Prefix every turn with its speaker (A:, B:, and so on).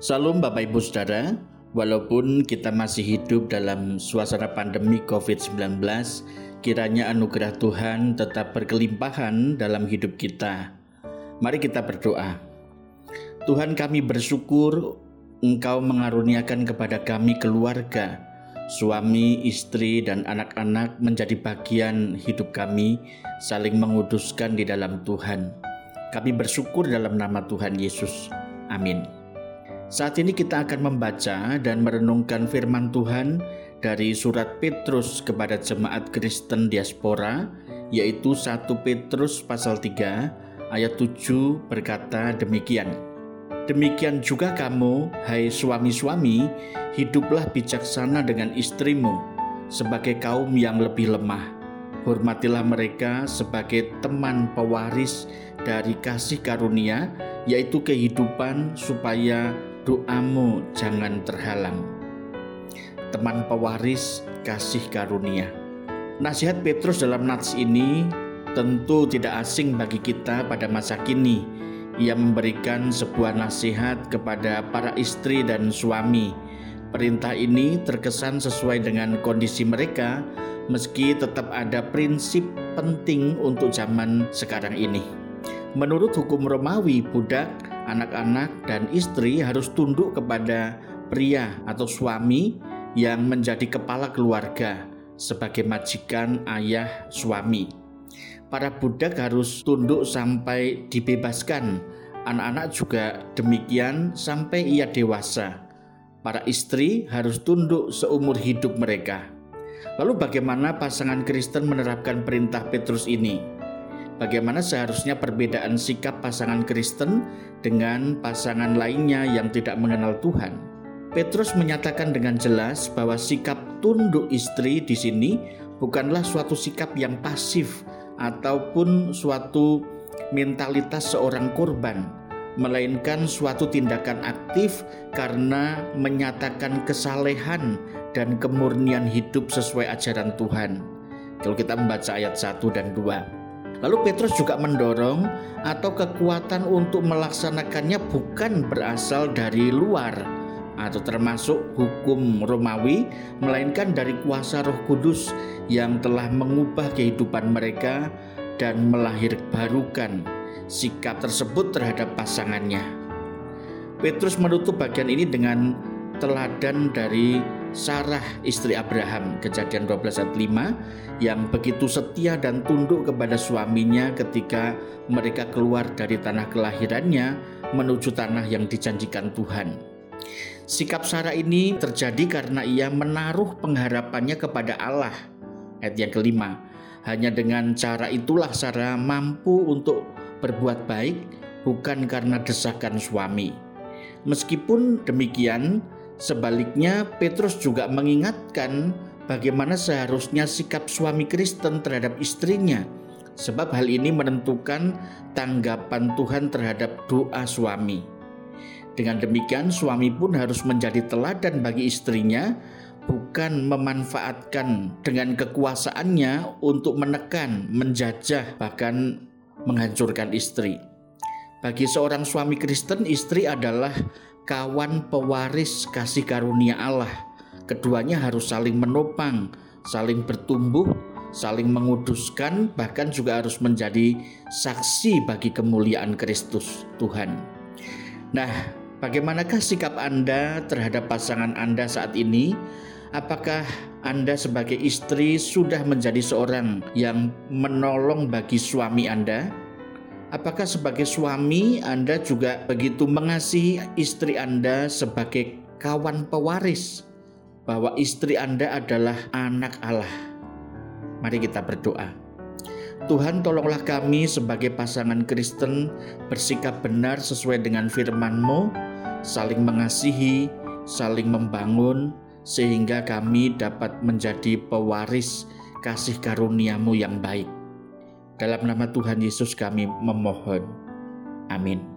A: Salam Bapak Ibu Saudara, walaupun kita masih hidup dalam suasana pandemi COVID-19, kiranya anugerah Tuhan tetap berkelimpahan dalam hidup kita. Mari kita berdoa. Tuhan kami bersyukur Engkau mengaruniakan kepada kami keluarga, suami, istri, dan anak-anak menjadi bagian hidup kami, saling menguduskan di dalam Tuhan. Kami bersyukur dalam nama Tuhan Yesus. Amin. Saat ini kita akan membaca dan merenungkan firman Tuhan dari surat Petrus kepada jemaat Kristen diaspora yaitu 1 Petrus pasal 3 ayat 7 berkata demikian. Demikian juga kamu, hai suami-suami, hiduplah bijaksana dengan istrimu sebagai kaum yang lebih lemah. Hormatilah mereka sebagai teman pewaris dari kasih karunia, yaitu kehidupan, supaya doamu jangan terhalang. Teman pewaris kasih karunia. Nasihat Petrus dalam nats ini tentu tidak asing bagi kita pada masa kini. Ia memberikan sebuah nasihat kepada para istri dan suami. Perintah ini terkesan sesuai dengan kondisi mereka, meski tetap ada prinsip penting untuk zaman sekarang ini. Menurut hukum Romawi, budak anak-anak, dan istri harus tunduk kepada pria atau suami yang menjadi kepala keluarga sebagai majikan ayah suami. Para budak harus tunduk sampai dibebaskan. Anak-anak juga demikian sampai ia dewasa. Para istri harus tunduk seumur hidup mereka. Lalu bagaimana pasangan Kristen menerapkan perintah Petrus ini? Bagaimana seharusnya perbedaan sikap pasangan Kristen dengan pasangan lainnya yang tidak mengenal Tuhan. Petrus menyatakan dengan jelas bahwa sikap tunduk istri di sini bukanlah suatu sikap yang pasif ataupun suatu mentalitas seorang korban, melainkan suatu tindakan aktif karena menyatakan kesalehan dan kemurnian hidup sesuai ajaran Tuhan. Kalau kita membaca ayat 1 dan 2. Lalu Petrus juga mendorong atau kekuatan untuk melaksanakannya bukan berasal dari luar atau termasuk hukum Romawi, melainkan dari kuasa Roh Kudus yang telah mengubah kehidupan mereka dan melahirbarukan sikap tersebut terhadap pasangannya. Petrus menutup bagian ini dengan teladan dari Sarah istri Abraham kejadian 12 ayat 5 yang begitu setia dan tunduk kepada suaminya ketika mereka keluar dari tanah kelahirannya menuju tanah yang dijanjikan Tuhan. Sikap Sarah ini terjadi karena ia menaruh pengharapannya kepada Allah. Ayat yang kelima, hanya dengan cara itulah Sarah mampu untuk berbuat baik bukan karena desakan suami. Meskipun demikian, Sebaliknya, Petrus juga mengingatkan bagaimana seharusnya sikap suami Kristen terhadap istrinya, sebab hal ini menentukan tanggapan Tuhan terhadap doa suami. Dengan demikian, suami pun harus menjadi teladan bagi istrinya, bukan memanfaatkan dengan kekuasaannya untuk menekan, menjajah, bahkan menghancurkan istri. Bagi seorang suami Kristen, istri adalah kawan pewaris kasih karunia Allah. Keduanya harus saling menopang, saling bertumbuh, saling menguduskan, bahkan juga harus menjadi saksi bagi kemuliaan Kristus Tuhan. Nah, bagaimanakah sikap Anda terhadap pasangan Anda saat ini? Apakah Anda sebagai istri sudah menjadi seorang yang menolong bagi suami Anda? Apakah sebagai suami Anda juga begitu mengasihi istri Anda sebagai kawan pewaris bahwa istri Anda adalah anak Allah? Mari kita berdoa. Tuhan tolonglah kami sebagai pasangan Kristen bersikap benar sesuai dengan firman-Mu, saling mengasihi, saling membangun, sehingga kami dapat menjadi pewaris kasih karuniamu yang baik. Dalam nama Tuhan Yesus kami memohon. Amin.